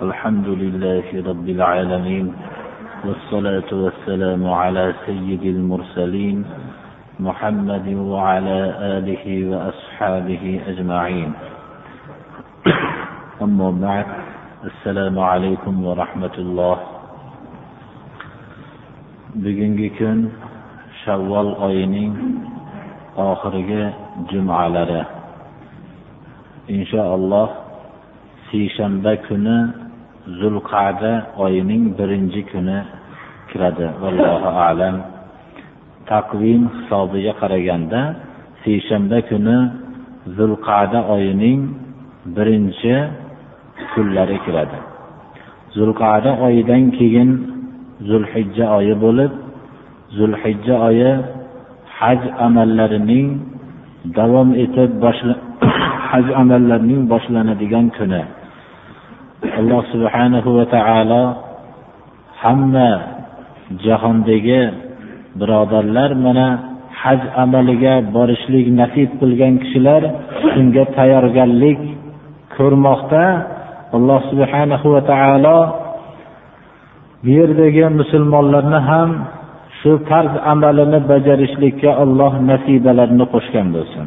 الحمد لله رب العالمين والصلاة والسلام على سيد المرسلين محمد وعلى آله وأصحابه أجمعين. أما بعد السلام عليكم ورحمة الله. bugungi kun shavvol oyining oxirgi jumalari inshaalloh seshanba kuni zulqada oyining birinchi kuni kiradi. Vallohu alam. Taqvim hisobiga qaraganda seshanba kuni zulqada oyining birinchi kunlari kiradi. Zulqada oyidan keyin zulhijja oyi bo'lib zulhijja oyi haj amallarining davom etib haj amallarining boshlanadigan kuni. Alloh subhanahu va taolo hamma jahondagi birodarlar mana haj amaliga borishlik nasib qilgan kishilar shunga tayyorgarlik ko'rmoqda. Alloh subhanahu va taolo bu yerdagi musulmonlarni ham shu farz amalini bajarishlikka alloh nasibalarini qo'shgan bo'lsin.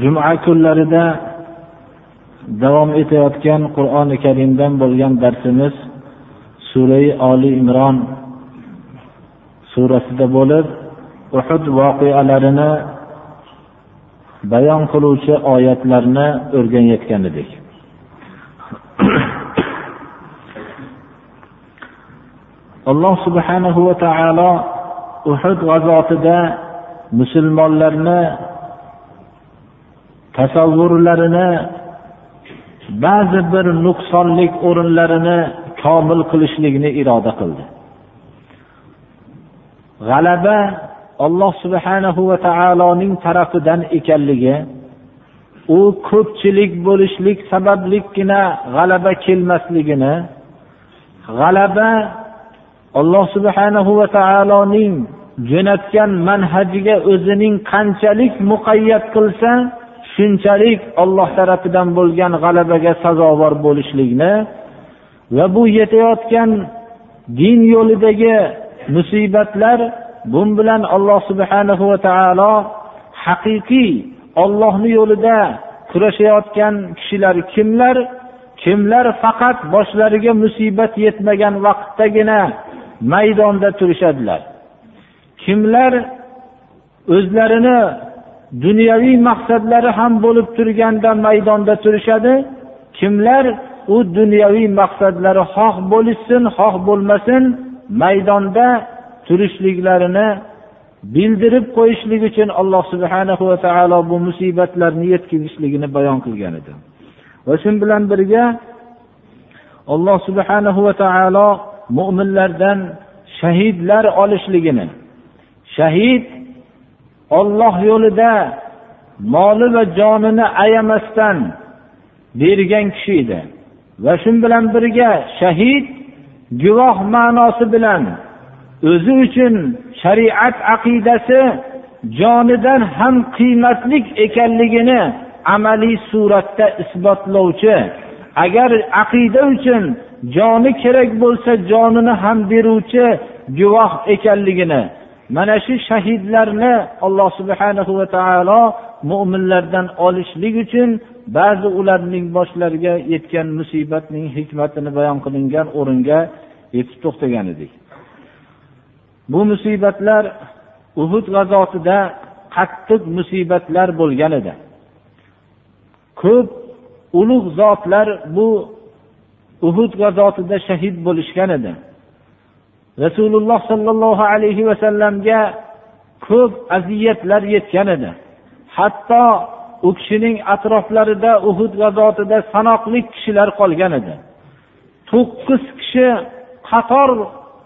Juma kunlarida davom etayotgan qur'oni karimdan bo'lgan darsimiz surai oli imron surasida bo'lib uhud voqealarini bayon qiluvchi oyatlarni o'rganayotgan edik. Alloh subhanahu va taolo uhud g'azotida musulmonlarni tasavvurlarini ba'zi bir nuqsonlik o'rinlarini komil qilishlikni iroda qildi. G'alaba alloh subhanahu va taoloning tarafidan ekanligi u ko'pchilik bo'lishlik sababligina g'alaba kelmasligini g'alaba alloh subhanahu va taoloning jo'natgan manhajiga o'zining qanchalik muqayyat qilsa shunchalik olloh tarafidan bo'lgan g'alabaga sazovor bo'lishlikni va bu yetayotgan din yo'lidagi musibatlar bun bilan alloh subhanahu va taolo haqiqiy ollohni yo'lida kurashayotgan kishilar kimlar? Kimlar faqat boshlariga musibat yetmagan vaqtdagina maydonda turishadilar? Kimlar o'zlarini dunyoviy maqsadlari ham bo'lib turganda maydonda turishadi. Kimlar u dunyoviy maqsadlari xoh bo'lishsin xoh bo'lmasin maydonda turishliklarini bildirib qo'yishlik uchun alloh subhana va taolo bu musibatlarni yetkazishligini bayon qilgan edi. Va shu bilan birga alloh subhanahu va taolo mo'minlardan shahidlar olishligini shahid olloh yo'lida moli va jonini ayamasdan bergan kishi edi. Va shu bilan birga shahid guvoh ma'nosi bilan o'zi uchun shariat aqidasi jonidan ham qiymatli ekanligini amaliy suratda isbotlovchi agar aqida uchun joni kerak bo'lsa jonini ham beruvchi guvoh ekanligini mana shu shahidlarni alloh subhanahu va taolo mo'minlardan olishlik uchun ba'zi ularning boshlariga yetgan musibatning hikmatini bayon qilingan o'ringa yetib to'xtagan edik. Bu musibatlar uhud g'azotida qattiq musibatlar bo'lgan edi. Ko'p ulug' zotlar bu uhud g'azotida shahid bo'lishgan edi. Rasululloh sollallohu alayhi vasallamga ko'p aziyatlar yetgan edi. Hatto u kishining atroflarida uhud g'azotida sanoqli kishilar qolgan edi. To'qqiz kishi qator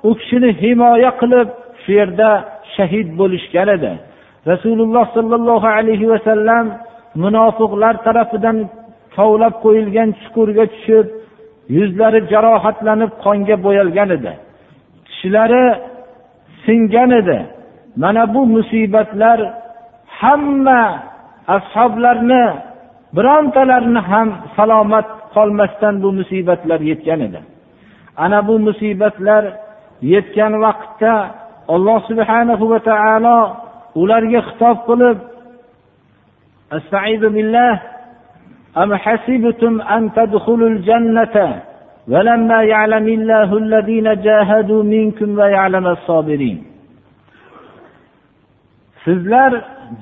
u kishini himoya qilib shu yerda shahid bo'lishgan edi. Rasululloh sollallohu alayhi vasallam munofiqlar tarafidan kovlab qo'yilgan chuqurga tushib yuzlari jarohatlanib qonga bo'yalgan edi. tishlari singan edi mana bu musibatlar hamma ashoblarni birontalarini ham salomat qolmasdan bu musibatlar yetgan edi ana bu musibatlar yetgan vaqtda alloh subhanahu va taolo ularga xitob qilib استعيذ بالله أم حسبتم أن تدخلوا الجنة ولما يعلم الله الذين جاهدوا منكم ويعلم الصابرين sizlar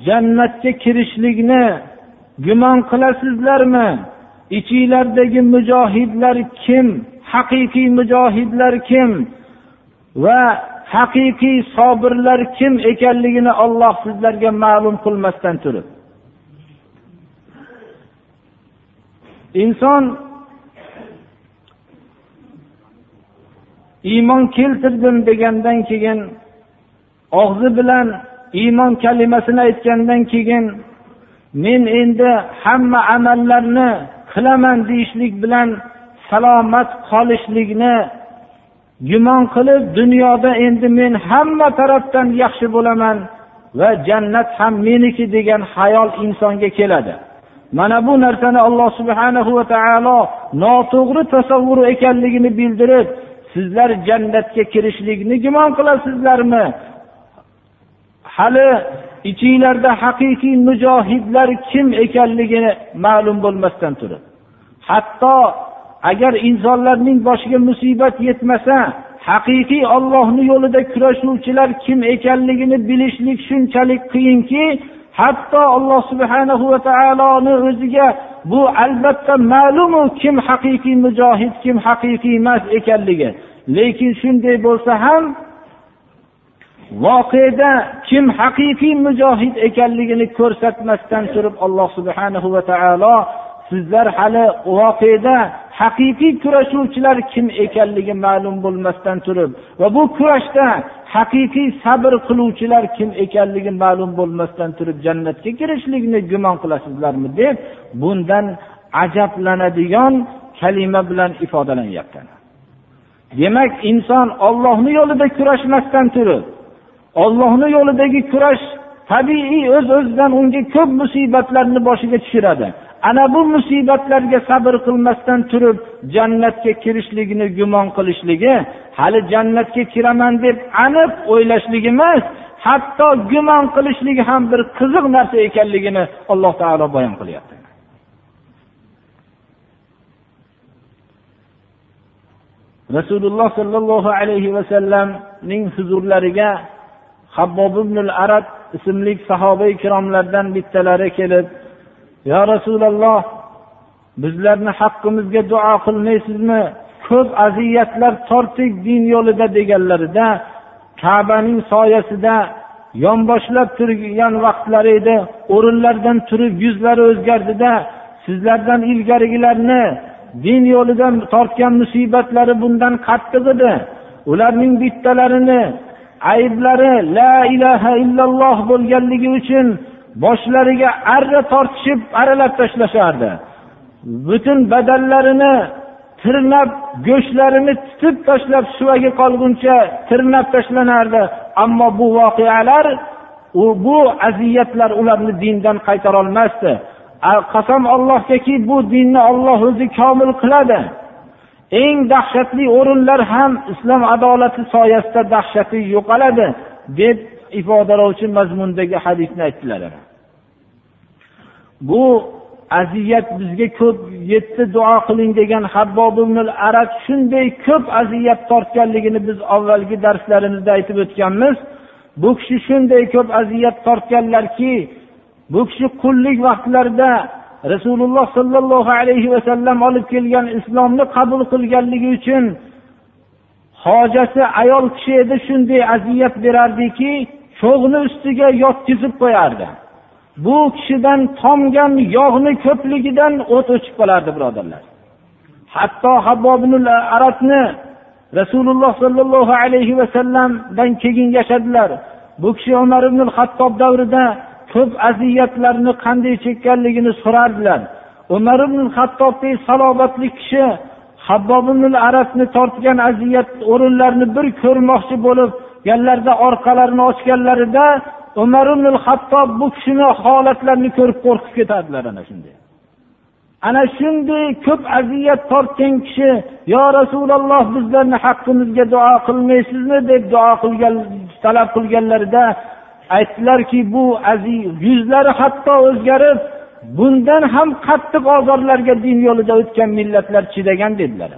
jannatga kirishlikni gumon qilasizlarmi ichinglardagi mujohidlar kim haqiqiy mujohidlar kim va haqiqiy sobirlar kim ekanligini olloh sizlarga ma'lum qilmasdan turib inson iymon keltirdim degandan keyin og'zi bilan iymon kalimasini aytgandan keyin men endi hamma amallarni qilaman deyishlik bilan salomat qolishlikni gumon qilib dunyoda endi men hamma tarafdan yaxshi bo'laman va jannat ham meniki degan hayol insonga keladi. Mana bu narsani alloh subhanahu va taolo noto'g'ri tasavvur ekanligini bildirib sizlar jannatga kirishlikni gumon qilasizlarmi? Hali ichinglarda haqiqiy mujohidlar kim ekanligini ma'lum bo'lmasdan turib. Hatto agar insonlarning boshiga musibat yetmasa haqiqiy ollohni yo'lida kurashuvchilar kim ekanligini bilishlik shunchalik qiyinki hatto alloh subhanahu va taoloni o'ziga bu albatta ma'lumu kim haqiqiy mujohid kim haqiqiy emas ekanligi. Lekin shunday bo'lsa ham voqeda kim haqiqiy mujohid ekanligini ko'rsatmasdan turib alloh subhanahu va taolo sizlar hali voqeda haqiqiy kurashuvchilar kim ekanligi ma'lum bo'lmasdan turib va bu kurashda haqiqiy sabr qiluvchilar kim ekanligi ma'lum bo'lmasdan turib jannatga kirishlikni gumon qilasizlarmi deb bundan ajablanadigan kalima bilan ifodalanyapti. Demak inson ollohni yo'lida kurashmasdan turib ollohni yo'lidagi kurash tabiiy o'z öz o'zidan unga ko'p musibatlarni boshiga tushiradi. Ana bu musibatlarga sabr qilmasdan turib jannatga kirishligini gumon qilishligi hali jannatga kiraman deb aniq o'ylashligi emas hatto gumon qilishligi ham bir qiziq narsa ekanligini alloh taolo bayon qilyapti. Rasululloh sollallohu alayhi vasallamning huzurlariga habbob ibn arab ismli sahoba ikromlardan bittalari kelib yo rasululloh bizlarni haqqimizga duo qilmaysizmi? Ko'p aziyatlar tortdik din yo'lida deganlarida kabaning soyasida yonboshlab turgan vaqtlari edi. O'rinlaridan turib yuzlari o'zgardida sizlardan ilgarigilarni din yo'lidan tortgan musibatlari bundan qattiq edi. Ularning bittalarini ayblari la ilaha illalloh bo'lganligi uchun boshlariga arra tortishib aralab tashlashardi butun badanlarini tirnab go'shtlarini titib tashlab suvagi qolguncha tirnab tashlanardi. Ammo bu voqealar u bu aziyatlar ularni dindan qaytarolmasdi. Qasam ollohgaki bu dinni olloh o'zi komil qiladi. Eng dahshatli o'rinlar ham islom adolati soyasida dahshati yo'qoladi deb ifodalovchi mazmundagi hadisni aytdilar. Bu aziyat bizga ko'p yetdi duo qiling degan habbob arab shunday ko'p aziyat tortganligini biz avvalgi darslarimizda aytib o'tganmiz. Bu kishi shunday ko'p aziyat tortganlarki bu kishi qullik vaqtlarida rasululloh sollallohu alayhi vasallam olib kelgan islomni qabul qilganligi uchun hojasi ayol kishi edi shunday aziyat berardiki cho'g'ni ustiga yotkizib qo'yardi. Bu kishidan tomgan yog'ni ko'pligidan o't o'chib qolardi birodarlar. Hatto habbobnul arabni rasululloh sollallohu alayhi vasallamdan keyin yashadilar. Bu kishi umar ibn hattob davrida ko'p aziyatlarni qanday chekkanligini so'rardilar. Umar ibn hattobdek salobatli kishi habbob arabni tortgan aziyat o'rinlarini bir ko'rmoqchi bo'lib yanlarida orqalarini ochganlarida umar ibn hattob bu kishini holatlarini ko'rib qo'rqib ketadilar ana shunday. Ana shunday ko'p aziyat tortgan kishi yo rasululloh bizlarni haqqimizga duo qilmaysizmi? deb duo qilgan talab qilganlarida aytdilarki bu yuzlari hatto o'zgarib bundan ham qattiq ozorlarga din yo'lida o'tgan millatlar chidagan dedilar.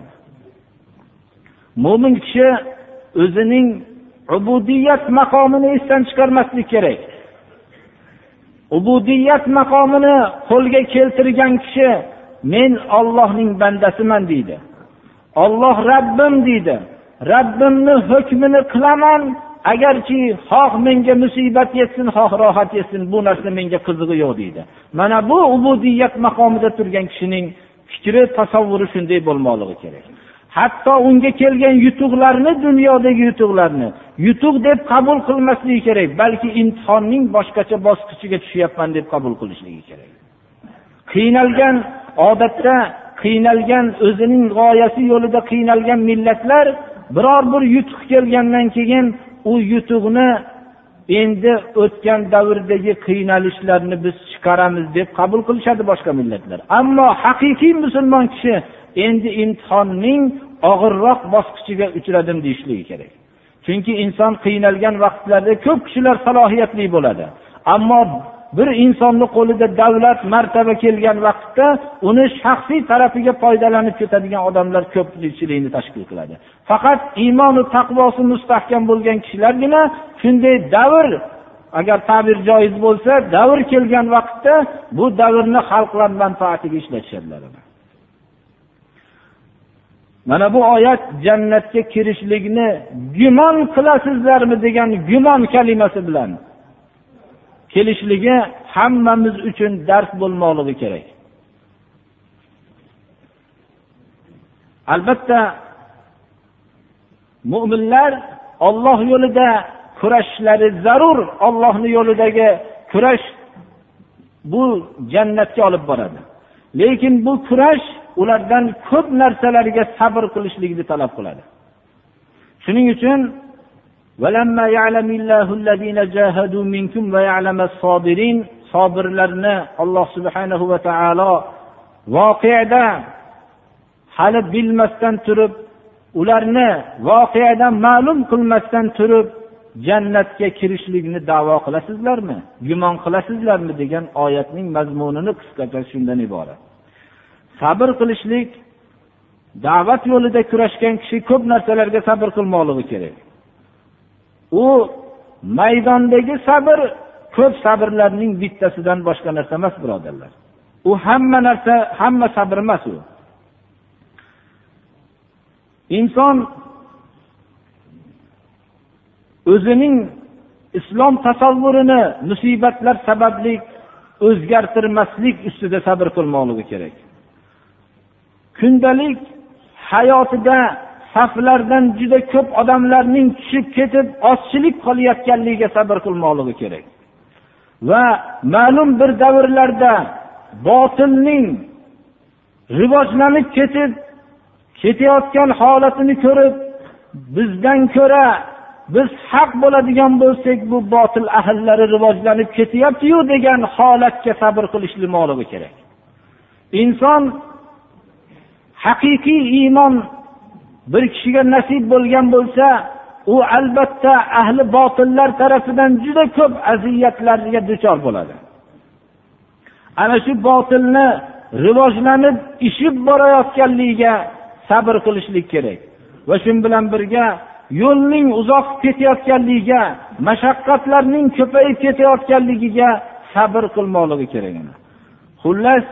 Mo'min kishi o'zining ubudiyat maqomini esdan chiqarmaslik kerak. Ubudiyat maqomini qo'lga keltirgan kishi men ollohning bandasiman deydi. Olloh rabbim deydi. Rabbimni hukmini qilaman agarki xoh menga musibat yetsin xoh rohat yetsin bu narsa menga qizig'i yo'q deydi. Mana bu ubudiyat maqomida turgan kishining fikri tasavvuri shunday bo'lmoqligi kerak. Hatto unga kelgan yutuqlarni dunyodagi yutuqlarni. Yutuq deb qabul qilmasligi kerak balki imtihonning boshqacha bosqichiga tushyapman deb qabul qilishligi kerak. Qiynalgan odatda qiynalgan o'zining g'oyasi yo'lida qiynalgan millatlar biror bir yutuq kelgandan keyin u yutuqni endi o'tgan davrdagi qiynalishlarni biz chiqaramiz deb qabul qilishadi boshqa millatlar. Ammo haqiqiy musulmon kishi endi imtihonning og'irroq bosqichiga uchradim deyishligi kerak. Chunki inson qiynalgan vaqtlarda ko'p kishilar salohiyatli bo'ladi. Ammo bir insonni qo'lida davlat martaba kelgan vaqtda uni shaxsiy tarafiga foydalanib ketadigan odamlar ko'pchilikni tashkil qiladi. Faqat iymonu taqvosi mustahkam bo'lgan kishilargina shunday davr agar ta'bir joiz bo'lsa davr kelgan vaqtda bu davrni xalqlar manfaatiga ishlatishadilar. Mana bu oyat jannatga kirishlikni gumon qilasizlarmi degan gumon kalimasi bilan kelishligi hammamiz uchun dars bo'lmoqligi kerak. Albatta mo'minlar olloh yo'lida kurashishlari zarur ollohni yo'lidagi kurash bu jannatga olib boradi. Lekin bu kurash ulardan ko'p narsalarga sabr qilishlikni talab qiladi. Shuning uchun sobirlarni alloh subhanahu va taolo voqeada hali bilmasdan turib ularni voqeadan ma'lum qilmasdan turib jannatga kirishlikni davo qilasizlarmi gumon qilasizlarmi degan oyatning mazmunini qisqacha shundan iborat. Sabr qilishlik da'vat yo'lida kurashgan kishi ko'p narsalarga sabr qilmoqligi kerak. U maydondagi sabr ko'p sabrlarning bittasidan boshqa narsa emas birodarlar. U hamma narsa hamma sabr emas u. Inson o'zining islom tasavvurini musibatlar sababli o'zgartirmaslik ustida sabr qilmoqligi kerak. Kundalik hayotida saflardan juda ko'p odamlarning tushib ketib ozchilik qilayotganligiga sabr qilmoqligi kerak. Va ma'lum bir davrlarda botilning rivojlanib ketib ketayotgan holatini ko'rib bizdan ko'ra biz haq bo'ladigan bo'lsak bu botil ahllari rivojlanib ketyaptiyu degan holatga sabr qilishmoqligi kerak. Inson haqiqiy iymon bir kishiga nasib bo'lgan bo'lsa u albatta ahli botillar tarafidan juda ko'p aziyatlarga duchor bo'ladi. Ana shu botilni rivojlanib ishib borayotganligiga sabr qilishlik kerak va shu bilan birga yo'lning uzoq ketayotganligiga mashaqqatlarning ko'payib ketayotganligiga sabr qilmoqligi kerak. Xullas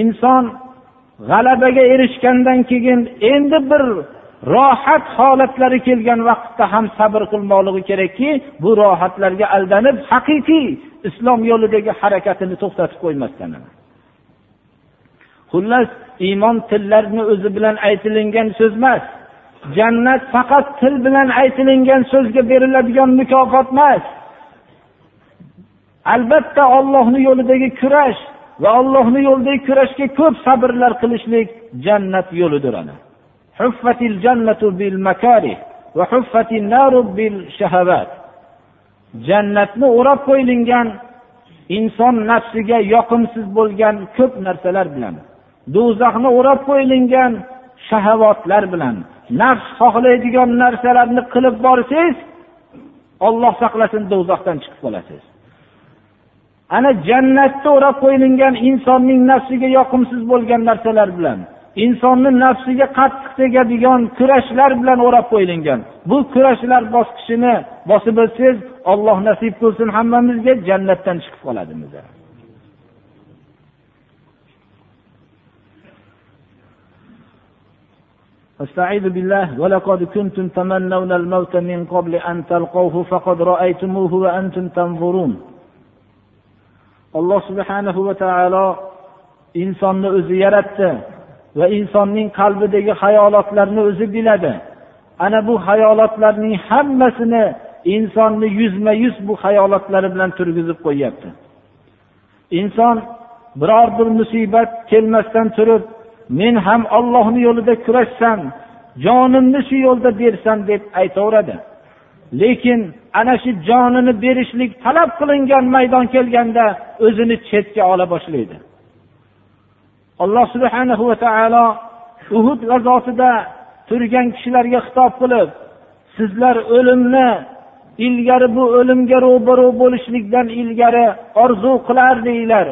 inson g'alabaga erishgandan keyin endi bir rohat holatlari kelgan vaqtda ham sabr qilmoqligi kerakki bu rohatlarga aldanib haqiqiy islom yo'lidagi harakatini to'xtatib qo'ymasdan xullas iymon tillarni o'zi bilan aytilingan so'z emas. Jannat faqat til bilan aytilingan so'zga beriladigan mukofot emas. Albatta ollohni yo'lidagi kurash va allohni yo'lidagi kurashga ko'p sabrlar qilishlik jannat yo'lidir ana. Huffatil jannatu bil makarih va huffatin naru bil shahavat. Jannatni o'rab qo'yilgan inson nafsiga yoqimsiz bo'lgan ko'p narsalar bilan do'zaxni o'rab qo'yilgan shahavotlar bilan nafs xohlaydigan narsalarni qilib borsangiz olloh saqlasin do'zaxdan chiqib qolasiz. ana jannatda o'rab qo'yilgan insonning nafsiga yoqimsiz bo'lgan narsalar bilan insonni nafsiga qattiq tegadigan kurashlar bilan o'rab qo'yilgan bu kurashlar bosqichini bosib o'tsangiz olloh nasib qilsin hammamizga jannatdan chiqib qoladimiz استعيذ بالله ولقد كنتم تمنون الموت من قبل أن تلقوه فقد رأيتموه وأنتم تنظرون alloh subhanahu va taolo insonni o'zi yaratdi va insonning qalbidagi hayolotlarni o'zi biladi. Ana bu hayolotlarning hammasini insonni yuzma yuz bu hayolotlari bilan turgizib qo'yyapti. Inson biror bir musibat kelmasdan turib men ham ollohni yo'lida kurashsam jonimni shu yo'lda bersam deb aytaveradi. Lekin ana shu jonini berishlik talab qilingan maydon kelganda o'zini chetga ola boshlaydi. Alloh subhanahu va taolo uhud g'azotida turgan kishilarga xitob qilib sizlar o'limni ilgari bu o'limga ro'baro bo'lishlikdan ilgari orzu qilardinglar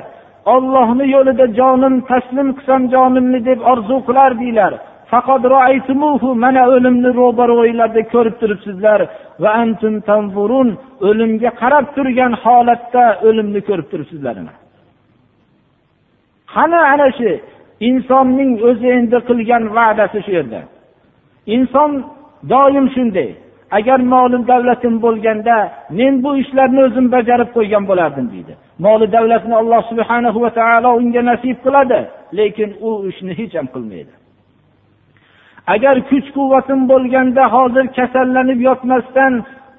ollohni yo'lida jonim taslim qilsam jonimni deb orzu qilardinglar mana o'limni ro'baro'ylarda ko'rib turibsizlar. Va antum tanzurun o'limga qarab turgan holatda o'limni ko'rib turibsizlar. Qani ana shu insonning o'zi endi qilgan va'dasi shu yerda? Inson doim shunday. Agar molim davlatim bo'lganda men bu ishlarni o'zim bajarib qo'ygan bo'lardim deydi. Moli davlatni alloh subhana va taolo unga nasib qiladi lekin u ishni hech ham qilmaydi. Agar kuch quvvatim bo'lganda hozir kasallanib yotmasdan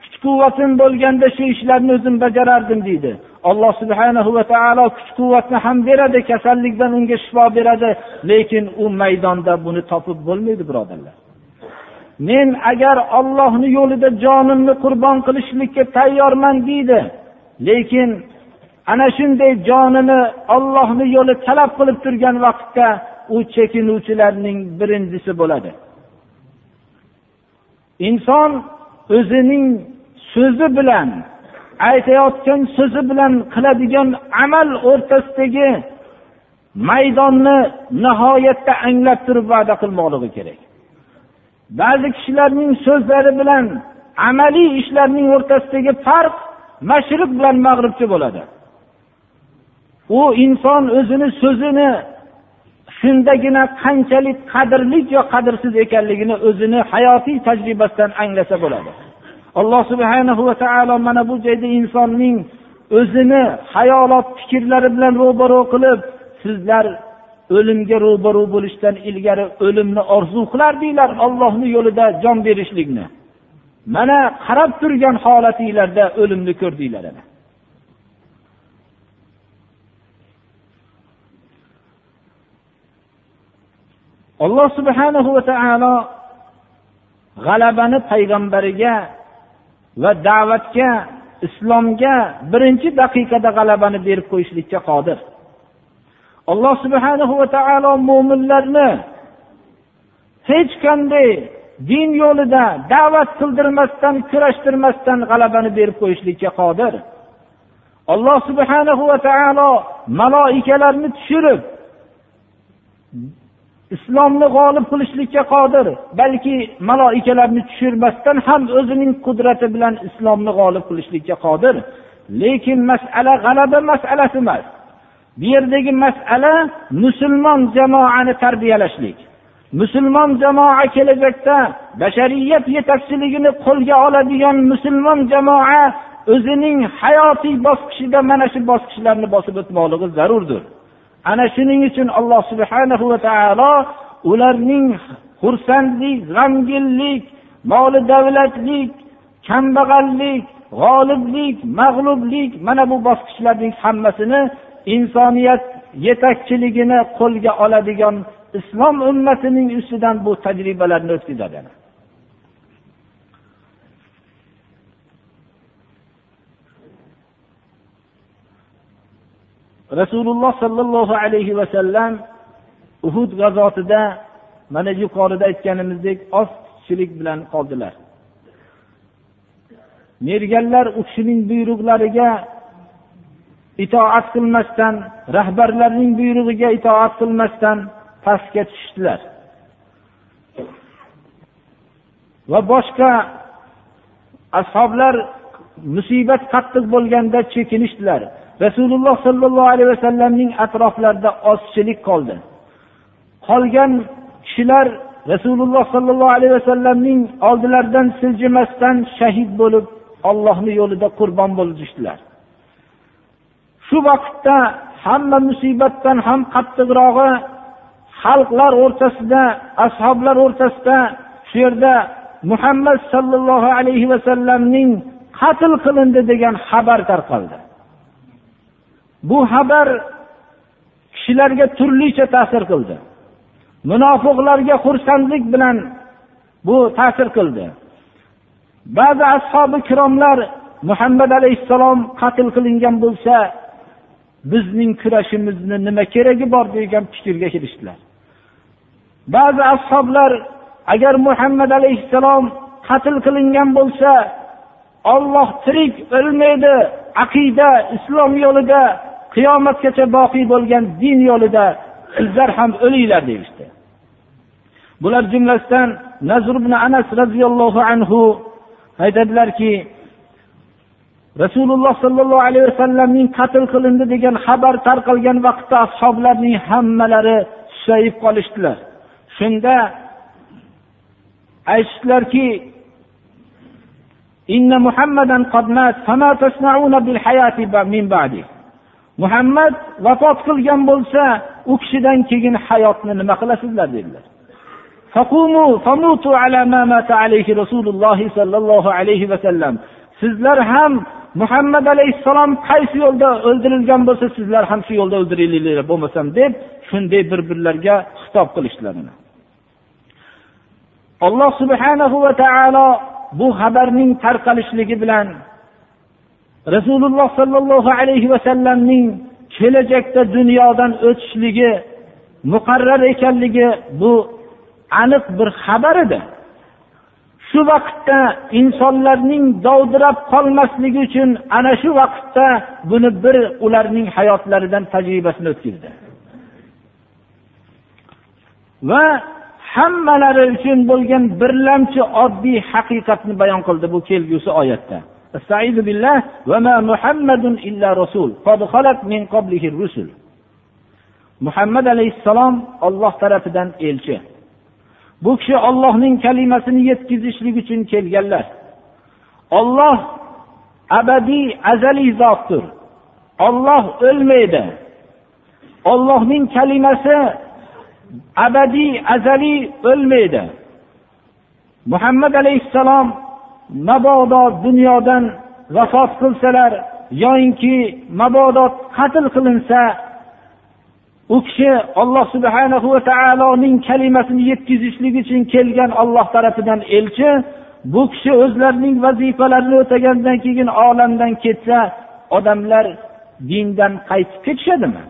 kuch quvvatim bo'lganda shu ishlarni o'zim bajarardim deydi. Alloh subhana va taolo kuch quvvatni ham beradi kasallikdan unga shifo beradi lekin u maydonda buni topib bo'lmaydi birodarlar. Men agar ollohni yo'lida jonimni qurbon qilishlikka tayyorman deydi lekin ana shunday jonini ollohni yo'li talab qilib turgan vaqtda u chekinuvchilarning birinchisi bo'ladi. Inson o'zining so'zi bilan aytayotgan so'zi bilan qiladigan amal o'rtasidagi maydonni nihoyatda anglab turib va'da qilmoqligi kerak. Ba'zi kishilarning so'zlari bilan amaliy ishlarning o'rtasidagi farq mashriq bilan mag'ribcha bo'ladi. U inson o'zini so'zini shundagina qanchalik qadrli yo qadrsiz ekanligini o'zini hayotiy tajribasidan anglasa bo'ladi. Alloh subhana va taolo mana bu joyda insonning o'zini hayolot fikrlari bilan ro'baro qilib sizlar o'limga ro'baro bo'lishdan ilgari o'limni orzu qilardinglar ollohni yo'lida jon berishlikni. Mana qarab turgan holatinglarda o'limni ko'rdinglar alloh subhana va taolo g'alabani payg'ambariga va da'vatga islomga birinchi daqiqada g'alabani berib qo'yishlikka qodir. Alloh subhanahu va taolo mo'minlarni hech qanday din yo'lida da'vat qildirmasdan kurashtirmasdan g'alabani berib qo'yishlikka qodir. Alloh subhanahu va taolo maloikalarni tushirib islomni g'olib qilishlikka qodir balki maloikalarni tushirmasdan ham o'zining qudrati bilan islomni g'olib qilishlikka qodir. Lekin masala g'alaba masalasi emas. Bu yerdagi masala musulmon jamoani tarbiyalashlik. Musulmon jamoa kelajakda bashariyat yetakchiligini qo'lga oladigan musulmon jamoa o'zining hayotiy bosqichida mana shu bosqichlarni bosib o'tmoqligi zarurdir. Ana shuning uchun alloh subhanahu va taolo ularning xursandlik g'amginlik moli davlatlik kambag'allik g'oliblik mag'lublik mana bu bosqichlarning hammasini insoniyat yetakchiligini qo'lga oladigan islom ummatining ustidan bu tajribalarni o'tkazadi rasululloh sollallohu alayhi vasallam uhud g'azotida mana yuqorida aytganimizdek ozchilik bilan qoldilar. Merganlar u kishining buyruqlariga itoat qilmasdan rahbarlarning buyrug'iga itoat qilmasdan pastga tushdilar va boshqa ashoblar musibat qattiq bo'lganda chekinishdilar. Rasululloh sollallohu alayhi vasallamning atroflarida ozchilik qoldi. Qolgan kishilar rasululloh sollallohu alayhi vasallamning oldilaridan siljimasdan shahid bo'lib ollohni yo'lida qurbon bo'lishdilar shu vaqtda hamma musibatdan ham qattiqrog'i xalqlar o'rtasida ashoblar o'rtasida shu yerda muhammad sollallohu alayhi vasallamning qatl qilindi degan xabar tarqaldi. Bu xabar kishilarga turlicha ta'sir qildi. Munofiqlarga xursandlik bilan bu ta'sir qildi. Ba'zi ashobi ikromlar muhammad alayhissalom qatl qilingan bo'lsa bizning kurashimizni nima keragi bor degan fikrga kirishdilar ba'zi ashoblar agar muhammad alayhissalom qatl qilingan bo'lsa olloh tirik o'lmaydi aqida islom yo'lida qiyomatgacha boqiy bo'lgan din yo'lida sizlar ham o'linglar deyishdi. Bular jumlasidan nazr ibn anas roziyallohu anhu aytadilarki rasululloh sollallohu alayhi vasallamning qatl qilindi degan xabar tarqalgan vaqtda ashoblarning hammalari susayib qolishdilar. Shunda aytishdilarki muhammad vafot qilgan bo'lsa u kishidan keyin hayotni nima qilasizlar dedilar. Sizlar ham muhammad alayhissalom qaysi yo'lda o'ldirilgan bo'lsa sizlar ham shu yo'lda o'ldiringlar bo'lmasam deb shunday bir birlariga xitob qilishdilar alloh subhanahu va taolo bu xabarning tarqalishligi bilan rasululloh sollallohu alayhi vasallamning kelajakda dunyodan o'tishligi muqarrar ekanligi bu aniq bir xabar edi. Shu vaqtda insonlarning dovdirab qolmasligi uchun ana shu vaqtda buni bir ularning hayotlaridan tajribasini o'tkazdi. Va hammalari uchun bo'lgan birlamchi oddiy haqiqatni bayon qildi bu kelgusi oyatda. Muhammad alayhissalom olloh tarafidan elchi bu kishi ollohning kalimasini yetkazishlik uchun kelganlar. Olloh abadiy azaliy zotdir olloh o'lmaydi ollohning kalimasi abadiy azaliy o'lmaydi muhammad alayhissalom mabodo dunyodan vafot qilsalar yoyinki mabodo qatl qilinsa u kishi alloh subhanahu va taoloning kalimasini yetkazishlik uchun kelgan olloh tarafidan elchi bu kishi o'zlarining vazifalarini o'tagandan keyin olamdan ketsa odamlar dindan qaytib ketishadimi?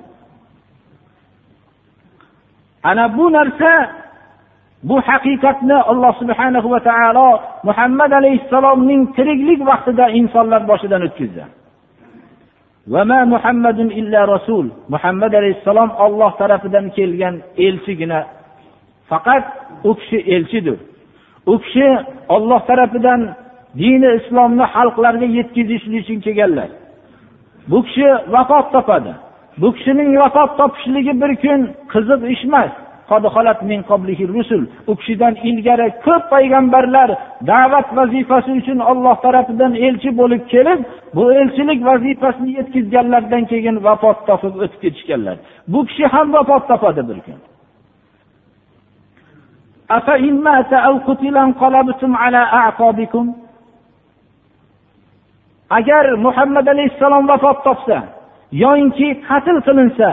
Ana bu narsa bu haqiqatni alloh subhana va taolo muhammad alayhissalomning tiriklik vaqtida insonlar boshidan o'tkazdi. Muhammadun illa rasul. Muhammad alayhissalom olloh tarafidan kelgan elchigina. Faqat u kishi elchidir. U kishi olloh tarafidan dini islomni xalqlarga yetkazishlik uchun kelganlar. Bu kishi vafot topadi. Bu kishining vafot topishligi bir kun qiziq ish emas. U kishidan ilgari ko'p payg'ambarlar da'vat vazifasi uchun olloh tarafidan elchi bo'lib kelib bu elchilik vazifasini yetkazganlardan keyin vafot topib o'tib ketishganlar. Bu kishi ham vafot topadi bir kun. Agar muhammad alayhissalom vafot topsa yoyinki qatl qilinsa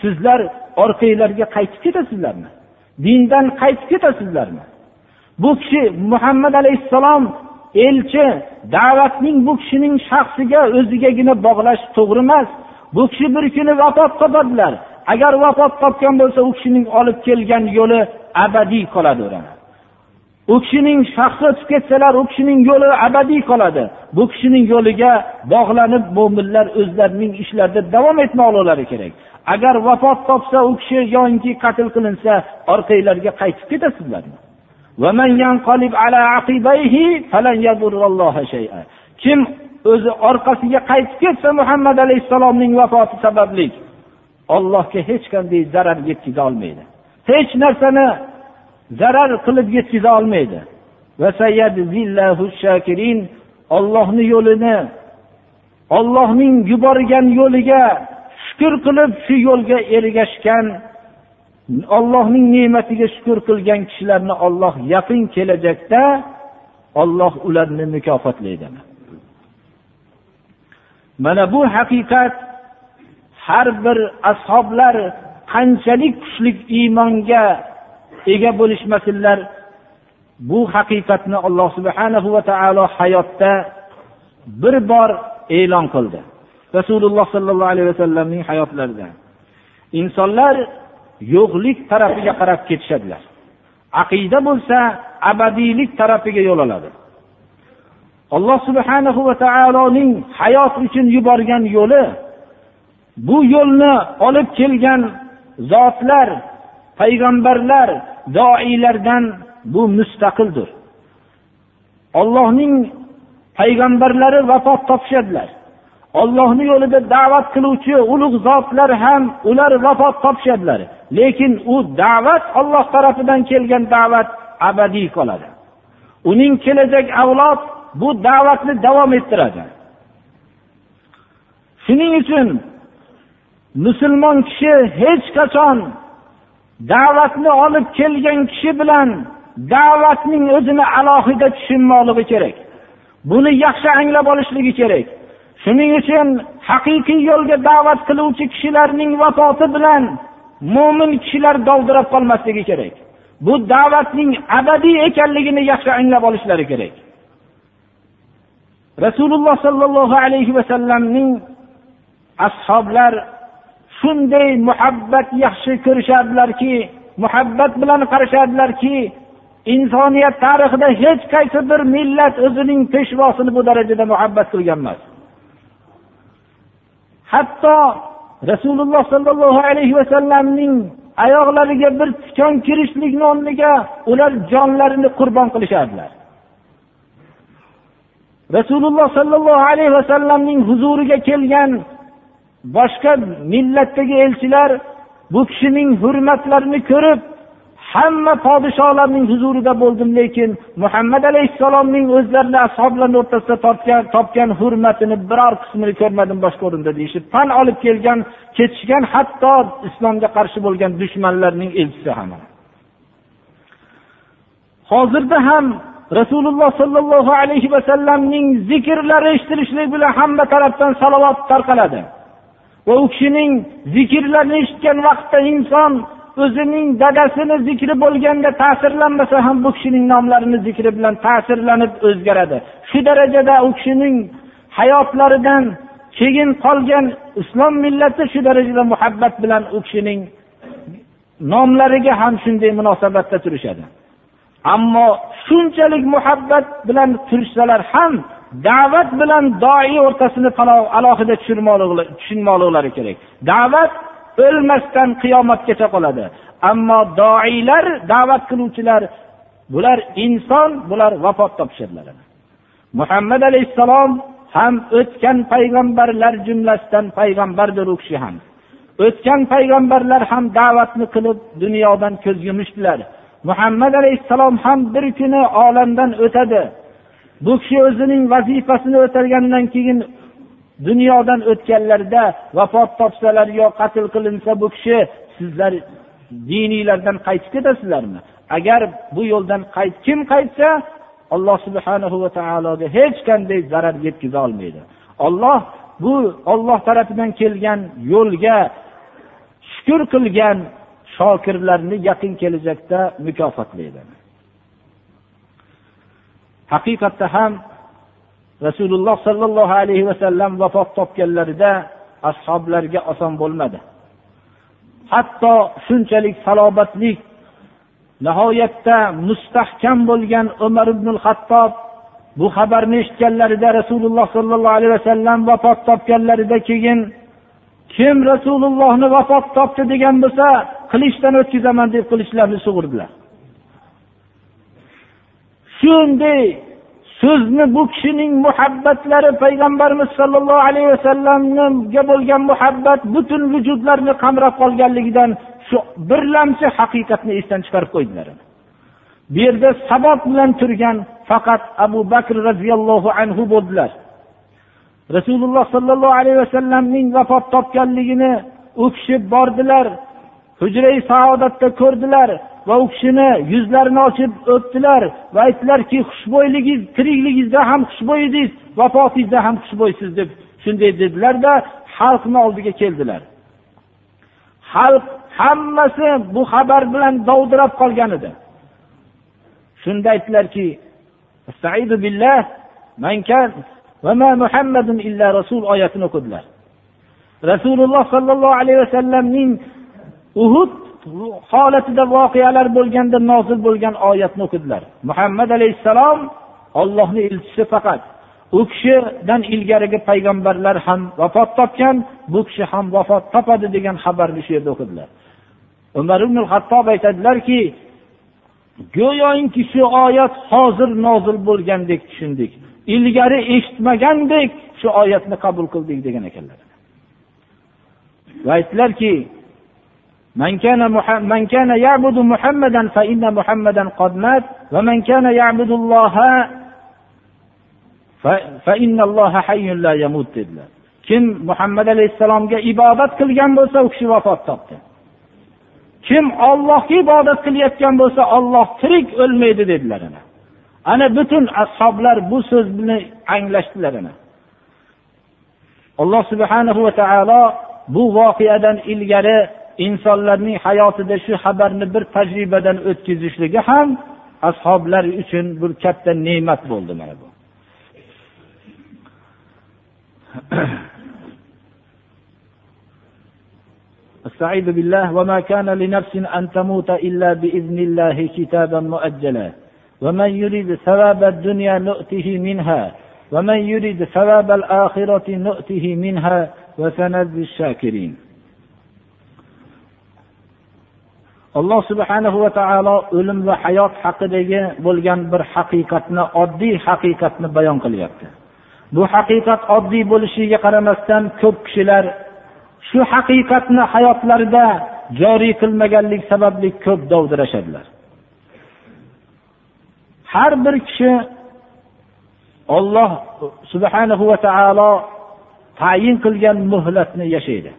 sizlar orqanglarga qaytib ketasizlarmi? Dindan qaytib ketasizlarmi? Bu kishi muhammad alayhissalom elchi da'vatning bu kishining shaxsiga o'zigagina bog'lash to'g'ri emas. Bu kishi bir kuni vafot topadilar. Agar vafot topgan bo'lsa u kishining olib kelgan yo'li abadiy qolaveradi u kishining shaxsi o'tib ketsalar u kishining yo'li abadiy qoladi. Bu kishining yo'liga bog'lanib mo'minlar o'zlarining ishlarida davom etmoqlari kerak. Agar vafot topsa u kishi yoinki qatl qilinsa orqanglarga qaytib ketasizlarmi kim o'zi orqasiga qaytib ketsa muhammad alayhissalomning vafoti sababli ollohga hech qanday zarar yetkaza olmaydi. Hech narsani zarar qilib yetkaza olmaydi. Ollohni yo'lini ollohning yuborgan yo'liga shukur qilib shu yo'lga ergashgan ollohning ne'matiga shukur qilgan kishilarni olloh yaqin kelajakda olloh ularni mukofotlaydi mana bu haqiqat har bir ashoblar qanchalik kuchli iymonga ega bo'lishmasinlar bu haqiqatni alloh subhanahu va taolo hayotda bir bor e'lon qildi. Rasululloh sollallohu alayhi vasallamning hayotlarida insonlar yo'qlik tarafiga qarab ketishadilar. Aqida bo'lsa abadiylik tarafiga yo'l oladi. Alloh subhanahu va taoloning hayot uchun yuborgan yo'li bu yo'lni olib kelgan zotlar payg'ambarlar doiylardan bu mustaqildir. Ollohning payg'ambarlari vafot topishadilar. Ollohni yo'lida da'vat qiluvchi ulug' zotlar ham ular vafot topishadilar. Lekin u da'vat olloh tarafidan kelgan da'vat abadiy qoladi. Uning kelajak avlod bu da'vatni davom ettiradi. Shuning uchun musulmon kishi hech qachon da'vatni olib kelgan kishi bilan da'vatning o'zini alohida tushunmoqligi kerak. Buni yaxshi anglab olishligi kerak. Shuning uchun haqiqiy yo'lga da'vat qiluvchi kishilarning vafoti bilan mo'min kishilar dovdirab qolmasligi kerak. Bu da'vatning abadiy ekanligini yaxshi anglab olishlari kerak. Rasululloh sollallohu alayhi vasallamning ashoblar shunday muhabbat yaxshi ko'rishadilarki muhabbat bilan qarashadilarki insoniyat tarixida hech qaysi bir millat o'zining peshvosini bu darajada muhabbat qilgan emas. Hatto rasululloh sollallohu alayhi vasallamning oyoqlariga bir tikon kirishlikni o'rniga ular jonlarini qurbon qilishardilar. Rasululloh sollallohu alayhi vasallamning huzuriga kelgan boshqa millatdagi elchilar bu kishining hurmatlarini ko'rib hamma podsholarning huzurida bo'ldim lekin muhammad alayhissalomning o'zlarini ashoblarni o'rtasida topgan topgan hurmatini biror qismini ko'rmadim boshqa o'rinda deyishib tan olib kelgan ketishgan hatto islomga qarshi bo'lgan dushmanlarning elchisi ham. Hozirda ham rasululloh sollallohu alayhi vasallamning zikrlari eshitilishlik bilan hamma tarafdan salovat tarqaladi. Va u kishining zikrlarini eshitgan vaqtda inson o'zining dadasini zikri bo'lganda ta'sirlanmasa ham bu kishining nomlarini zikri bilan ta'sirlanib o'zgaradi. Shu darajada u kishining hayotlaridan keyin qolgan islom millati shu darajada muhabbat bilan u kishining nomlariga ham shunday munosabatda turishadi. Ammo shunchalik muhabbat bilan turishsalar ham da'vat bilan doi o'rtasini alohida tushunmoqliklari kerak. Da'vat o'lmasdan qiyomatgacha qoladi. Ammo doiylar da'vat qiluvchilar bular inson bular vafot topishadilar muhammad alayhissalom ham o'tgan payg'ambarlar jumlasidan payg'ambardir u kishi ham. O'tgan payg'ambarlar ham da'vatni qilib dunyodan ko'z yumishdilar. Muhammad alayhissalom ham bir kuni olamdan o'tadi. Bu kishi o'zining vazifasini o'tagandan keyin dunyodan o'tganlarida vafot topsalar yo qatl qilinsa bu kishi sizlar diniylardan qaytib ketasizlarmi agar bu yo'ldan qayt kim qaytsa alloh subhanahu va taologa hech qanday zarar yetkaza olmaydi. Olloh bu olloh tarafidan kelgan yo'lga shukur qilgan shokirlarni yaqin kelajakda mukofotlaydi. Haqiqatda ham rasululloh sollallohu alayhi vasallam vafot topganlarida ashoblarga oson bo'lmadi. Hatto shunchalik salobatlik nihoyatda mustahkam bo'lgan umar ibn hattob bu xabarni eshitganlarida rasululloh sollallohu alayhi vasallam vafot topganlarida keyin kim rasulullohni vafot topdi degan bo'lsa qilichdan o'tkazaman deb qilichlarini sug'urdilar. Shunday so'zni bu kishining muhabbatlari payg'ambarimiz sollallohu alayhi vasallamga bo'lgan muhabbat butun vujudlarni qamrab qolganligidan shu birlamchi haqiqatni esdan chiqarib qo'ydilar. Bu yerda sabab bilan turgan faqat abu bakr roziyallohu anhu bo'ldilar. Rasululloh sollallohu alayhi vasallamning vafot topganligini u kishi bordilar. Hujrai saodatda ko'rdilar va u kishini yuzlarini ochib o'pdilar va aytdilarki xushbo'yligingiz tirikligingizda ham xushbo'y edingiz vafotingizda ham xushbo'ysiz deb shunday dedilarda xalqni oldiga keldilar. Xalq hammasi bu xabar bilan dovdirab qolgan edi. Shunda aytdilarki oyatini o'qidilar. Rasululloh sollallohu alayhi vasallamning uhud holatida voqealar bo'lganda nozil bo'lgan oyatni o'qidilar. Muhammad alayhissalom ollohni elchisi faqat. U kishidan ilgarigi payg'ambarlar ham vafot topgan bu kishi ham vafot topadi degan xabarni shu yerda o'qidilar. Umar ibn hattob aytadilarki go'yoki shu oyat hozir nozil bo'lgandek tushundik. Ilgari eshitmagandek shu oyatni qabul qildik degan ekanlar. Va aytdilarki من كان من كان يعبد محمدا فإن محمدا قد مات ومن كان يعبد الله فإن الله حي لا يموت dedilar kim muhammad alayhissalomga ibodat qilgan bo'lsa u kishi vafot topdi kim ollohga ibodat qilayotgan bo'lsa olloh tirik o'lmaydi dedilar ana ana butun ashoblar bu so'zni anglashdilar ana alloh subhanahu va taolo bu voqeadan ilgari insonlarning hayotida shu xabarni bir tajribadan o'tkazishligi ham ashoblar uchun bir katta ne'mat bo'ldi mana bu استعيذ بالله وما كان لنفس أن تموت إلا بإذن الله كتابا مؤجلا ومن يريد ثواب الدنيا نؤته منها ومن يريد ثواب الآخرة نؤته منها وسنجزي الشاكرين alloh subhanahu va taolo o'lim va hayot haqidagi bo'lgan bir haqiqatni oddiy haqiqatni bayon qilyapti. Bu haqiqat oddiy bo'lishiga qaramasdan ko'p kishilar shu haqiqatni hayotlarida joriy qilmaganlik sababli ko'p dovdirashadilar. Har bir kishi olloh subhanahu va taolo tayin qilgan muhlatni yashaydi.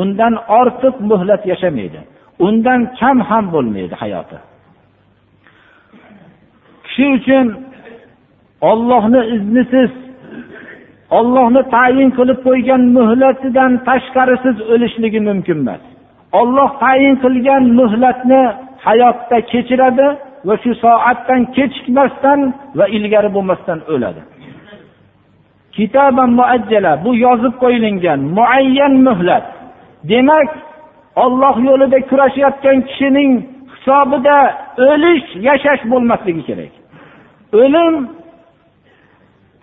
Undan ortiq muhlat yashamaydi. Undan kam ham bo'lmaydi hayoti. Kishi uchun ollohni iznisiz ollohni tayin qilib qo'ygan muhlatidan tashqarisiz o'lishligi mumkin emas. Olloh tayin qilgan muhlatni hayotda kechiradi va shu soatdan kechikmasdan va ilgari bo'lmasdan o'ladi. Kitoban muajjala bu yozib qo'yilgan muayyan muhlat. Demak olloh yo'lida kurashayotgan kishining hisobida o'lish yashash bo'lmasligi kerak. O'lim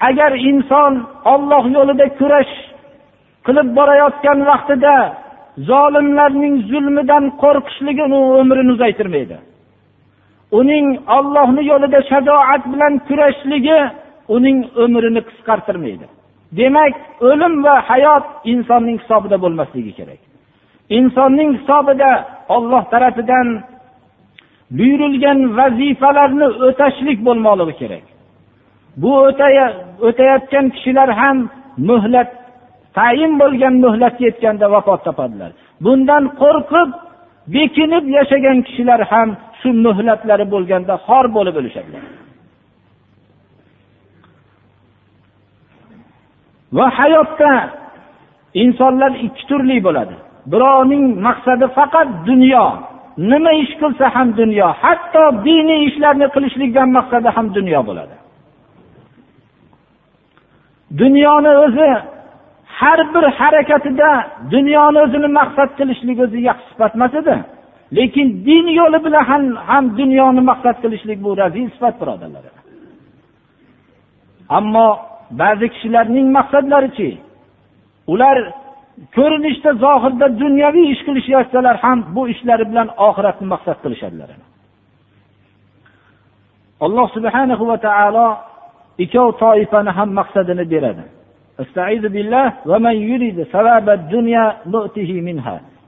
agar inson olloh yo'lida kurash qilib borayotgan vaqtida zolimlarning zulmidan qo'rqishligi uni umrini uzaytirmaydi. Uning ollohni yo'lida shajoat bilan kurashligi uning umrini qisqartirmaydi. Demak o'lim va hayot insonning hisobida bo'lmasligi kerak. Insonning hisobida olloh tarafidan buyurilgan vazifalarni o'tashlik bo'lmoqligi kerak. Bu o'tayotgan kishilar ham muhlat tayin bo'lgan muhlatga yetganda vafot topadilar. Bundan qo'rqib bekinib yashagan kishilar ham shu muhlatlari bo'lganda xor bo'lib o'lishadilar. Va hayotda insonlar ikki turli bo'ladi. Birovning maqsadi faqat dunyo. Nima ish qilsa ham dunyo. Hatto diniy ishlarni qilishlikdan maqsadi ham dunyo bo'ladi. Dunyoni o'zi har bir harakatida dunyoni o'zini maqsad qilishlik o'zi yaxshi sifat emas edi. Lekin din yo'li bilan ham, ham dunyoni maqsad qilishlik bu razil sifat birodarlar. Ammo ba'zi kishilarning maqsadlarichi ular ko'rinishda zohirda dunyoviy ish qilishayotsalar ham bu ishlari bilan oxiratni maqsad qilishadilar. Alloh subhanahu va taolo ikkov toifani ham maqsadini beradi.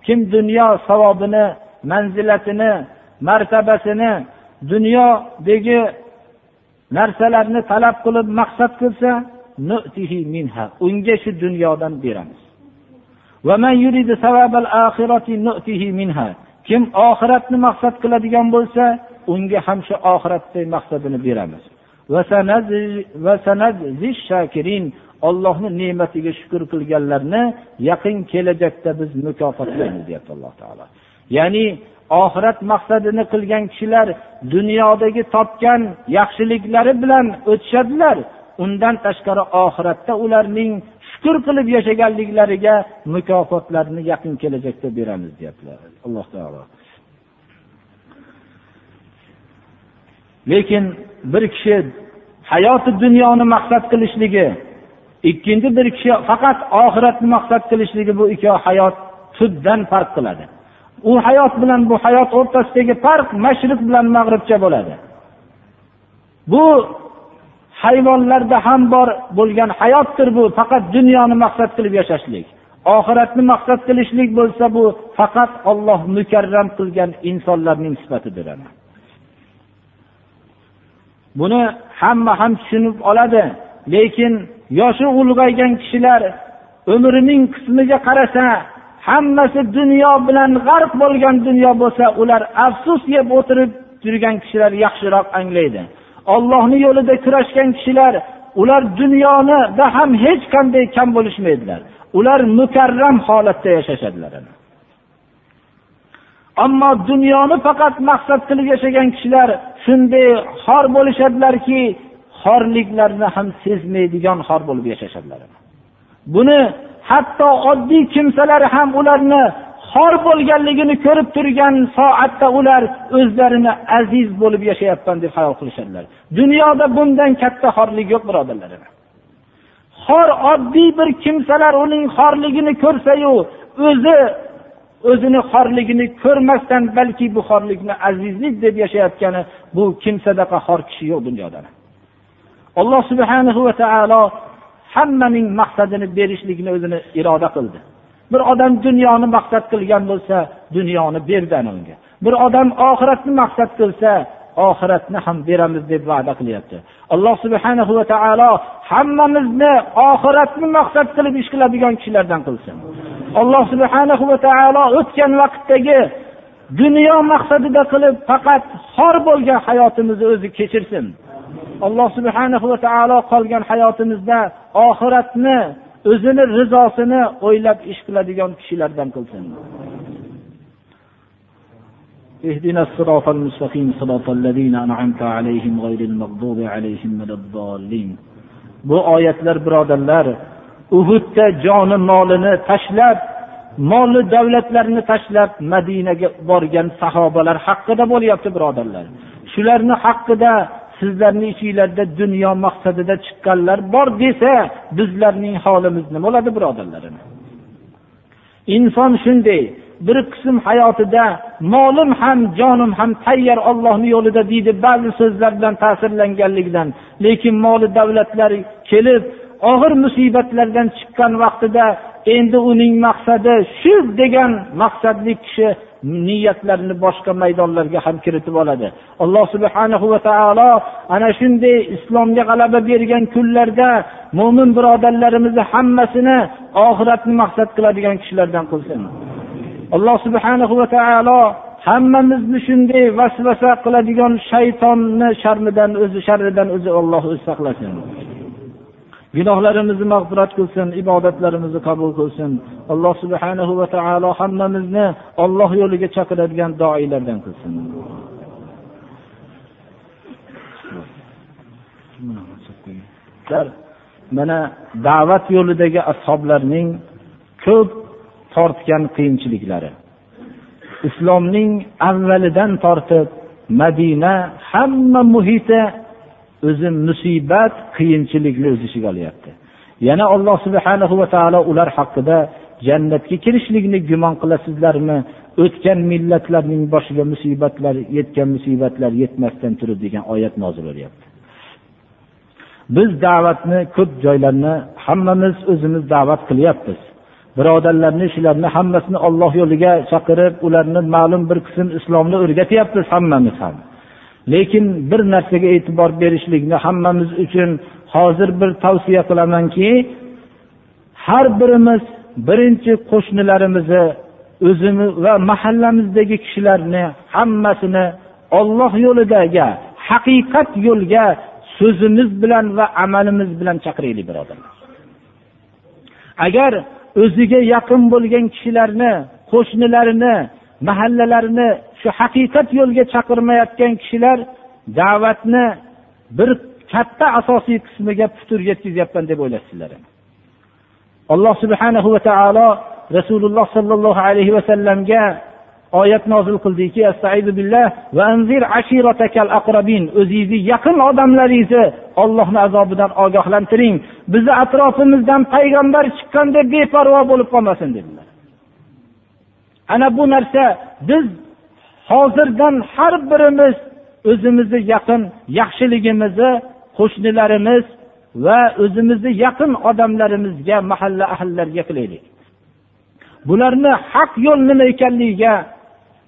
Kim dunyo savobini manzilatini martabasini dunyodagi narsalarni talab qilib maqsad qilsa unga shu dunyodan beramiz. Kim oxiratni maqsad qiladigan bo'lsa unga ham shu oxiratdagi maqsadini beramiz. Ollohni ne'matiga shukur qilganlarni yaqin kelajakda biz mukofotlaymiz deyapti alloh taolo. Ya'ni oxirat maqsadini qilgan kishilar dunyodagi topgan yaxshiliklari bilan o'tishadilar. Undan tashqari oxiratda ularning shukur qilib yashaganliklariga mukofotlarni yaqin kelajakda beramiz deyaptilar. Alloh taolo. Lekin bir kishi hayoti dunyoni maqsad qilishligi ikkinchi bir kishi faqat oxiratni maqsad qilishligi bu ikkovi hayot tubdan farq qiladi. U hayot bilan bu hayot o'rtasidagi farq mashriq bilan mag'ribcha bo'ladi. Bu hayvonlarda ham bor bo'lgan hayotdir bu faqat dunyoni maqsad qilib yashashlik. Oxiratni maqsad qilishlik bo'lsa bu faqat olloh mukarram qilgan insonlarning sifatidir buni hamma ham tushunib oladi lekin yoshi ulg'aygan kishilar umrining qismiga qarasa hammasi dunyo bilan g'arq bo'lgan dunyo bo'lsa ular afsus yeb o'tirib turgan kishilar yaxshiroq anglaydi. Ollohni yo'lida kurashgan kishilar ular dunyonida ham hech qanday kam bo'lishmaydilar. Ular mukarram holatda yashashadilar. Ammo dunyoni faqat maqsad qilib yashagan kishilar shunday xor bo'lishadilarki xorliklarni ham sezmaydigan xor bo'lib yashashadilar. Buni hatto oddiy kimsalar ham ularni xor bo'lganligini ko'rib turgan soatda ular o'zlarini aziz bo'lib yashayapman deb hayol qilishadilar. Dunyoda bundan katta xorlik yo'q birodarlar xor oddiy bir kimsalar uning xorligini ko'rsayu o'zi o'zini xorligini ko'rmasdan balki bu xorlikni azizlik deb yashayotgani bu kimsadaqa xor kishi yo'q dunyoda. Alloh subhanahu va taolo hammaning maqsadini berishlikni o'zini iroda qildi. Bir odam dunyoni maqsad qilgan bo'lsa dunyoni berdi unga. Bir odam oxiratni maqsad qilsa oxiratni ham beramiz deb va'da qilyapti. Alloh subhana va taolo hammamizni oxiratni maqsad qilib ish qiladigan kishilardan qilsin. Alloh subhana va taolo o'tgan vaqtdagi dunyo maqsadida qilib faqat xor bo'lgan hayotimizni o'zi kechirsin. Alloh subhana va taolo qolgan hayotimizda oxiratni o'zini rizosini o'ylab ish qiladigan kishilardan qilsin اهدنا الصراط المستقيم صراط الذين أنعمت عليهم غير المغضوب عليهم ولا الضالين bu oyatlar birodarlar uhudda joni molini tashlab moli davlatlarini tashlab madinaga borgan sahobalar haqida bo'lyapti birodarlar shularni haqida sizlarni ichinglarda dunyo maqsadida chiqqanlar bor desa bizlarning holimiz nima bo'ladi birodarlarim? Inson shunday bir qism hayotida molim ham jonim ham tayyor ollohni yo'lida deydi ba'zi so'zlar bilan ta'sirlanganligidan lekin moli davlatlar kelib og'ir musibatlardan chiqqan vaqtida endi uning maqsadi shu degan maqsadli kishi niyatlarini boshqa maydonlarga ham kiritib oladi. Alloh subhana va taolo ana shunday islomga g'alaba bergan kunlarda mo'min birodarlarimizni hammasini oxiratni maqsad qiladigan kishilardan qilsin. Alloh subhana va taolo hammamizni shunday vasvasa qiladigan shaytonni sharmidan o'zi sharridan o'zi olloh o'zi saqlasin. Gunohlarimizni mag'firat qilsin ibodatlarimizni qabul qilsin. Alloh subhanahu va taolo hammamizni olloh yo'liga chaqiradigan doilardan qilsin. Mana da'vat yo'lidagi ashoblarning ko'p tortgan qiyinchiliklari. Islomning avvalidan tortib madina hamma muhiti o'zi musibat qiyinchilikni o'z ichiga olyapti. Yana alloh subhanahu va taolo ular haqida jannatga kirishlikni gumon qilasizlarmi? O'tgan millatlarning boshiga musibatlar yetgan musibatlar yetmasdan turib degan oyat nozil bo'lyapti. Biz da'vatni ko'p joylarni hammamiz o'zimiz da'vat qilyapmiz. Birodarlarni shularni hammasini olloh yo'liga chaqirib ularni ma'lum bir qism islomni o'rgatyapmiz hammamiz ham. Lekin bir narsaga e'tibor berishlikni hammamiz uchun hozir bir tavsiya qilamanki har birimiz birinchi qo'shnilarimizni o'zimiz va mahallamizdagi kishilarni hammasini olloh yo'lidagi haqiqat yo'lga so'zimiz bilan va amalimiz bilan chaqiraylik birodarlar. Agar o'ziga yaqin bo'lgan kishilarni qo'shnilarini mahallalarini shu haqiqat yo'lga chaqirmayotgan kishilar da'vatni bir katta asosiy qismiga putur yetkazyapman deb o'ylaysizlar alloh subhanahu va taolo rasululloh sollallohu alayhi vasallamga oyat nozil qildiki o'zingizni yaqin odamlaringizni ollohni azobidan ogohlantiring. Bizni atrofimizdan payg'ambar chiqqan deb beparvo bo'lib qolmasin dedilar. Ana bu narsa biz hozirdan har birimiz o'zimizni yaqin yaxshiligimizni qo'shnilarimiz va o'zimizni yaqin odamlarimizga mahalla ahllariga qilaylik. Bularni haq yo'l nima ekanligiga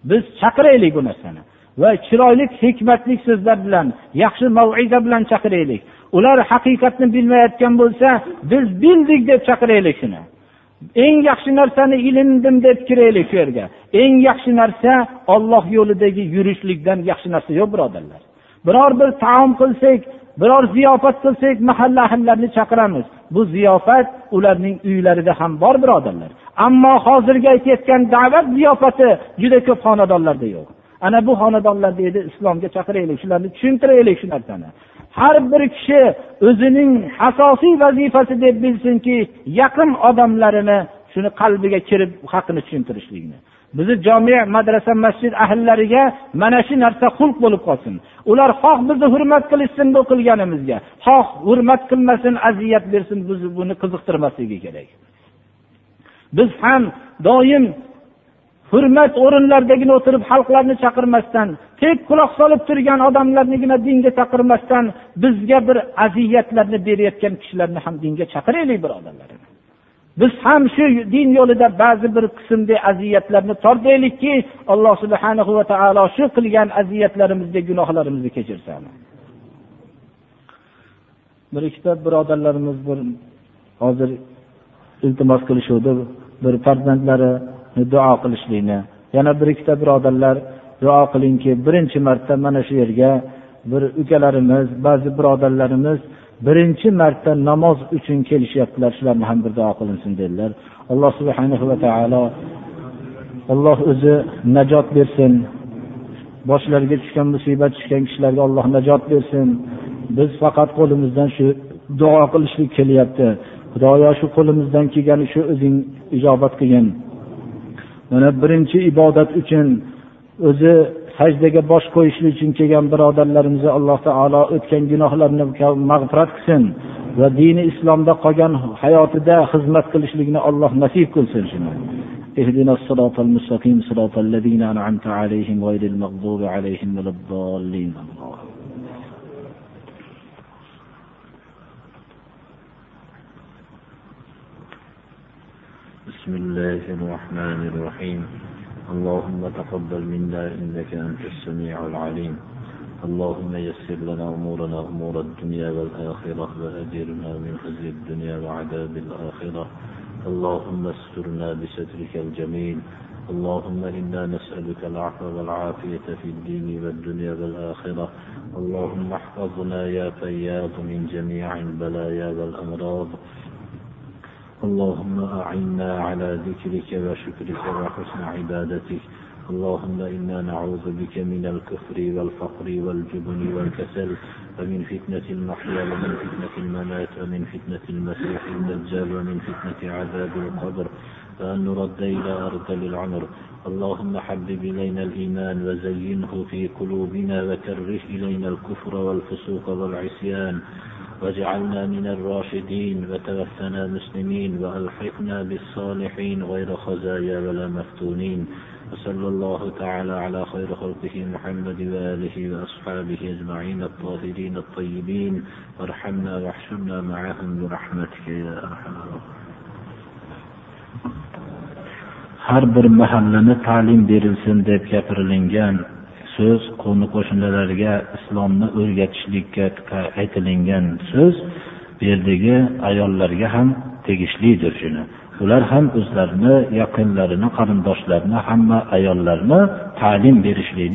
biz chaqiraylik bu narsani va chiroyli hikmatli so'zlar bilan yaxshi maviza bilan chaqiraylik. Ular haqiqatni bilmayotgan bo'lsa biz bildik deb chaqiraylik shuni. Eng yaxshi narsani ilindim deb kiraylik shu yerga. Eng yaxshi narsa olloh yo'lidagi yurishlikdan yaxshi narsa yo'q birodarlar. Biror bir taom qilsak biror ziyofat qilsak mahalla ahllarini chaqiramiz. Bu ziyofat ularning uylarida ham bor birodarlar. Ammo hozirgi aytayotgan da'vat ziyofati juda ko'p xonadonlarda yo'q. Ana bu xonadonlarda edi islomga chaqiraylik shularni tushuntiraylik shu narsani. Har bir kishi o'zining asosiy vazifasi deb bilsinki yaqin odamlarini shuni qalbiga kirib haqini tushuntirishlikni. Bizni jome madrasa masjid ahllariga mana shu narsa xulq bo'lib qolsin. Ular xoh bizni hurmat qilishsin bu qilganimizga. Xoh hurmat qilmasin aziyat bersin bizni buni qiziqtirmasligi kerak. Biz ham doim hurmat o'rinlaridagina o'tirib xalqlarni chaqirmasdan tek quloq solib turgan odamlarnigina dinga chaqirmasdan bizga bir aziyatlarni berayotgan kishilarni ham dinga chaqiraylik birodarlar biz ham shu din yo'lida ba'zi bir qismda aziyatlarni tortaylikki alloh subhana va taolo shu qilgan aziyatlarimizni gunohlarimizni kechirsin bir ikkita birodarlarimiz bir hozir iltimos qilishuvdi. Bir farzandlari duo qilishlikni. Yana bir ikkita birodarlar duo qilingki birinchi marta mana shu yerga bir ukalarimiz ba'zi birodarlarimiz birinchi marta namoz uchun kelishyaptilar shularni ham bir duo qilinsin dedilar. Alloh subhana va taolo alloh o'zi najot bersin. Boshlariga tushgan musibat tushgan kishilarga alloh najot bersin. Biz faqat qo'limizdan shu duo qilishlik kelyapti. Xudoyo shu qo'limizdan kelgani shu o'zing ijobat qilgin. mana birinchi ibodat uchun o'zi sajdaga bosh qo'yishlik uchun kelgan birodarlarimizni alloh taolo o'tgan gunohlarini mag'firat qilsin va dini islomda qolgan hayotida xizmat qilishlikni alloh nasib qilsin shuni اهدنا الصراط المستقيم صراط الذين أنعمت عليهم غير المغضوب عليهم ولا الضالين بسم الله الرحمن الرحيم. اللهم تقبل منا إنك أنت السميع العليم. اللهم يسر لنا أمورنا أمور الدنيا والآخرة وأجرنا من خزي الدنيا وعذاب الآخرة. اللهم استرنا بسترك الجميل. اللهم إنا نسألك العفو والعافية في الدين والدنيا والآخرة. اللهم احفظنا يا فياض من جميع البلايا والأمراض. اللهم أعنا على ذكرك وشكرك وحسن عبادتك. اللهم إنا نعوذ بك من الكفر والفقر والجبن والكسل ومن فتنة المحيا ومن فتنة الممات ومن فتنة المسيح الدجال ومن فتنة عذاب القبر. وأن نرد إلى أرض العمر. اللهم حبب إلينا الإيمان وزينه في قلوبنا وكره إلينا الكفر والفسوق والعصيان. واجعلنا من الراشدين وتوفنا مسلمين وألحقنا بالصالحين غير خزايا ولا مفتونين وصلى الله تعالى على خير خلقه محمد وآله وأصحابه أجمعين الطاهرين الطيبين وارحمنا واحشرنا معهم برحمتك يا أرحم الراحمين har bir mahallani ta'lim berilsin deb gapirilingan so'z qo'ni qo'shnilarga islomni o'rgatishlikka aytilingan so'z bu yerdagi ayollarga ham tegishlidir shuni. Ular ham o'zlarini yaqinlarini qarindoshlarini hamma ayollarni ta'lim berishlik